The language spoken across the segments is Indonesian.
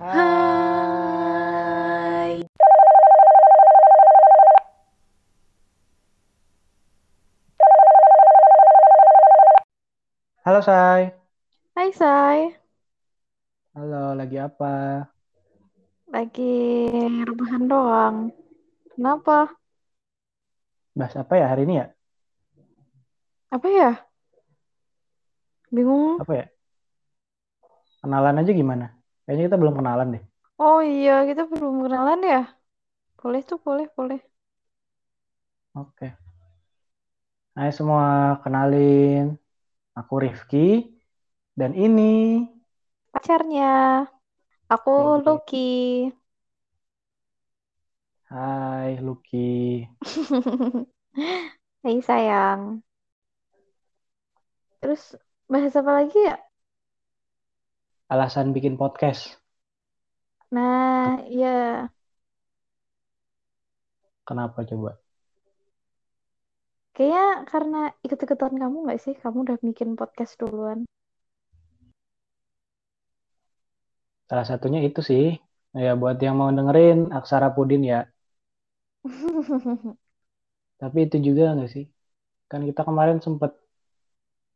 Hai. Halo Say. Hai Say, Halo, lagi apa? lagi rebahan doang. Kenapa? Bahas apa ya hari ini ya? Apa ya? Bingung. Apa ya? Kenalan aja gimana? Kayaknya kita belum kenalan deh. Oh iya, kita belum kenalan ya? Boleh tuh, boleh, boleh. Oke. Hai semua, kenalin. Aku Rifki. Dan ini... Pacarnya, aku. Lucky. Hai Lucky. Hai sayang. Terus bahas apa lagi ya? Alasan bikin podcast. Nah, iya. Kenapa coba? Kayaknya karena ikut-ikutan kamu nggak sih? Kamu udah bikin podcast duluan. Salah satunya itu sih. Ya buat yang mau dengerin Aksara Pudin ya. Tapi itu juga nggak sih? Kan kita kemarin sempet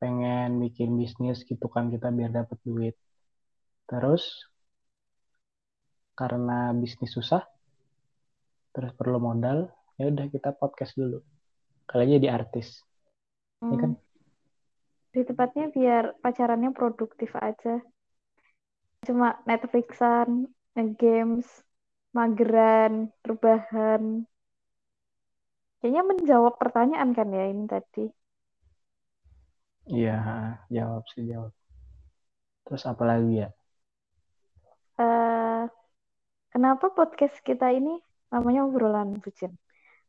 pengen bikin bisnis gitu kan kita biar dapat duit. Terus karena bisnis susah, terus perlu modal, ya udah kita podcast dulu. Kali aja jadi artis. Iya kan? Hmm. Di tempatnya biar pacarannya produktif aja. Cuma Netflixan, games, mageran, rebahan. Kayaknya menjawab pertanyaan kan ya ini tadi. Iya, jawab sih jawab. Terus apa lagi ya? Kenapa podcast kita ini namanya obrolan bucin?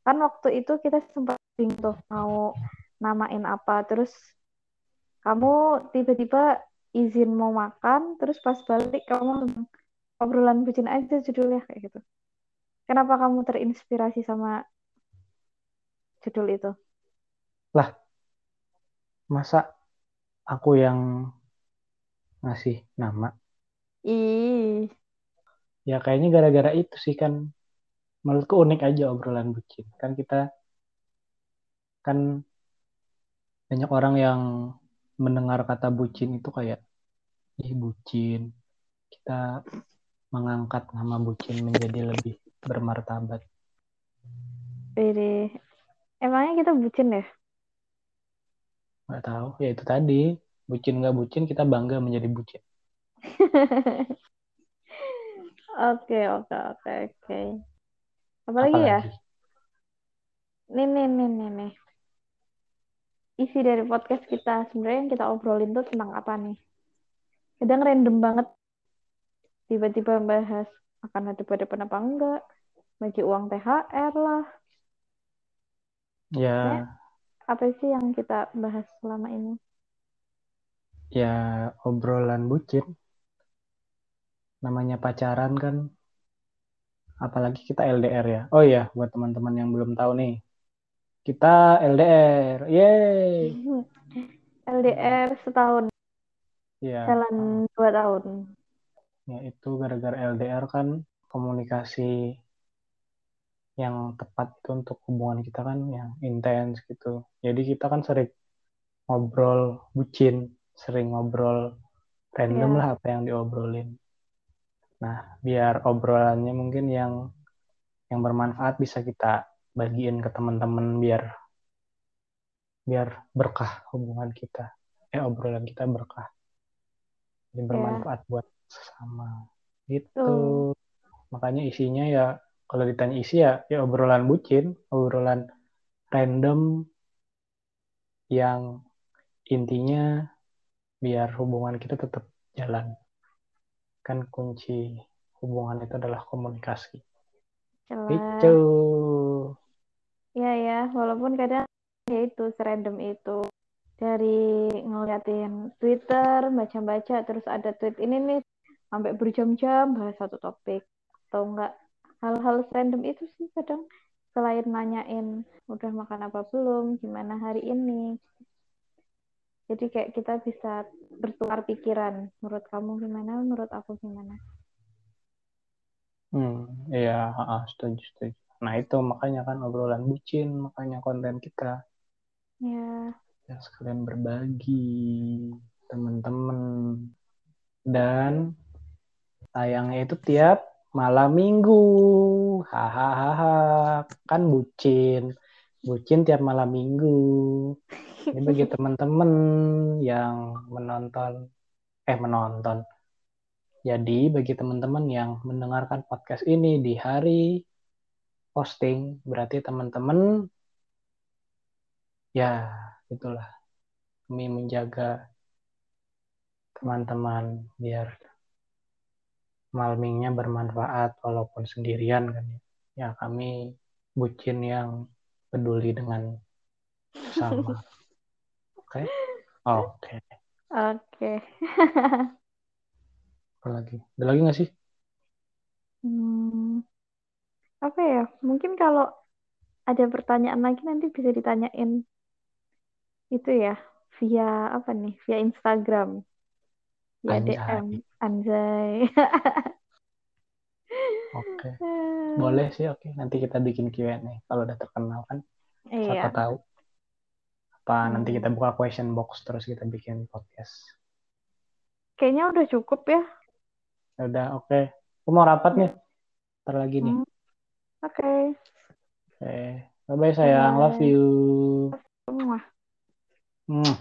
Kan waktu itu kita sempat bingung tuh mau namain apa, terus kamu tiba-tiba izin mau makan, terus pas balik kamu obrolan bucin aja judulnya kayak gitu. Kenapa kamu terinspirasi sama judul itu? Masa aku yang ngasih nama? Ih, Ya kayaknya gara-gara itu sih kan. Menurutku unik aja obrolan bucin. Kan kita kan banyak orang yang mendengar kata bucin itu kayak ih bucin. Kita mengangkat nama bucin menjadi lebih bermartabat. Bede. Emangnya kita bucin ya? Nggak tahu, ya itu tadi. Bucin nggak bucin, kita bangga menjadi bucin. Oke, oke, oke, oke. Apalagi ya? Apalagi? Nih, nih, nih, nih, nih. Isi dari podcast kita sebenarnya yang kita obrolin tuh tentang apa nih? Kadang random banget. Tiba-tiba bahas akan ada depan apa enggak, bagi uang THR lah. Ya, Apa sih yang kita bahas selama ini? ya obrolan bucin. Namanya pacaran kan. Apalagi kita LDR ya. Oh iya, buat teman-teman yang belum tahu nih. Kita LDR. Yeay. LDR setahun, Ya, jalan dua tahun. ya itu gara-gara LDR kan komunikasi yang tepat itu untuk hubungan kita kan yang intens gitu. Jadi kita kan sering ngobrol bucin, sering ngobrol random Iya. lah apa yang diobrolin. Nah, biar obrolannya mungkin yang yang bermanfaat bisa kita bagiin ke teman-teman biar biar berkah hubungan kita. Eh, obrolan kita berkah. Jadi Iya. bermanfaat buat sesama. Gitu. Tuh. Makanya isinya ya kalau ditanya isi ya ya obrolan bucin, obrolan random yang intinya biar hubungan kita tetap jalan. Kan kunci hubungan itu adalah komunikasi. Jelas. Gitu. Iya ya, walaupun kadang ya itu serandom itu dari ngeliatin Twitter, baca-baca, terus ada tweet ini nih sampai berjam-jam bahas satu topik atau enggak hal-hal random itu sih kadang selain nanyain udah makan apa belum, gimana hari ini. Jadi kayak kita bisa bertukar pikiran. Menurut kamu gimana? Menurut aku gimana? Hmm, iya, setuju, setuju. Nah itu makanya kan obrolan bucin, makanya konten kita Ya. ya sekalian berbagi teman-teman dan tayangnya itu tiap malam minggu. Hahaha, kan bucin, bucin tiap malam minggu. Ini bagi teman-teman yang menonton, eh menonton. Jadi bagi teman-teman yang mendengarkan podcast ini di hari posting, berarti teman-teman ya itulah demi menjaga teman-teman biar malmingnya bermanfaat walaupun sendirian kan ya. Ya kami bucin yang peduli dengan sesama. Oke? Oke. Oke. Apa lagi? Ada lagi nggak sih? Hmm, apa ya? Mungkin kalau ada pertanyaan lagi nanti bisa ditanyain itu ya via apa nih? Via Instagram. Via Anjay. DM. Anjay. Oke. Boleh sih, oke. Nanti kita bikin Q&A kalau udah terkenal kan. Siapa Iya. tahu. Apa nanti Hmm. kita buka question box terus kita bikin podcast. Kayaknya udah cukup ya. Ya Udah, oke. Aku mau rapat nih. Ntar lagi nih. Hmm. Oke. Oke. Bye-bye sayang. Love Bye. you. Semua. Hmm.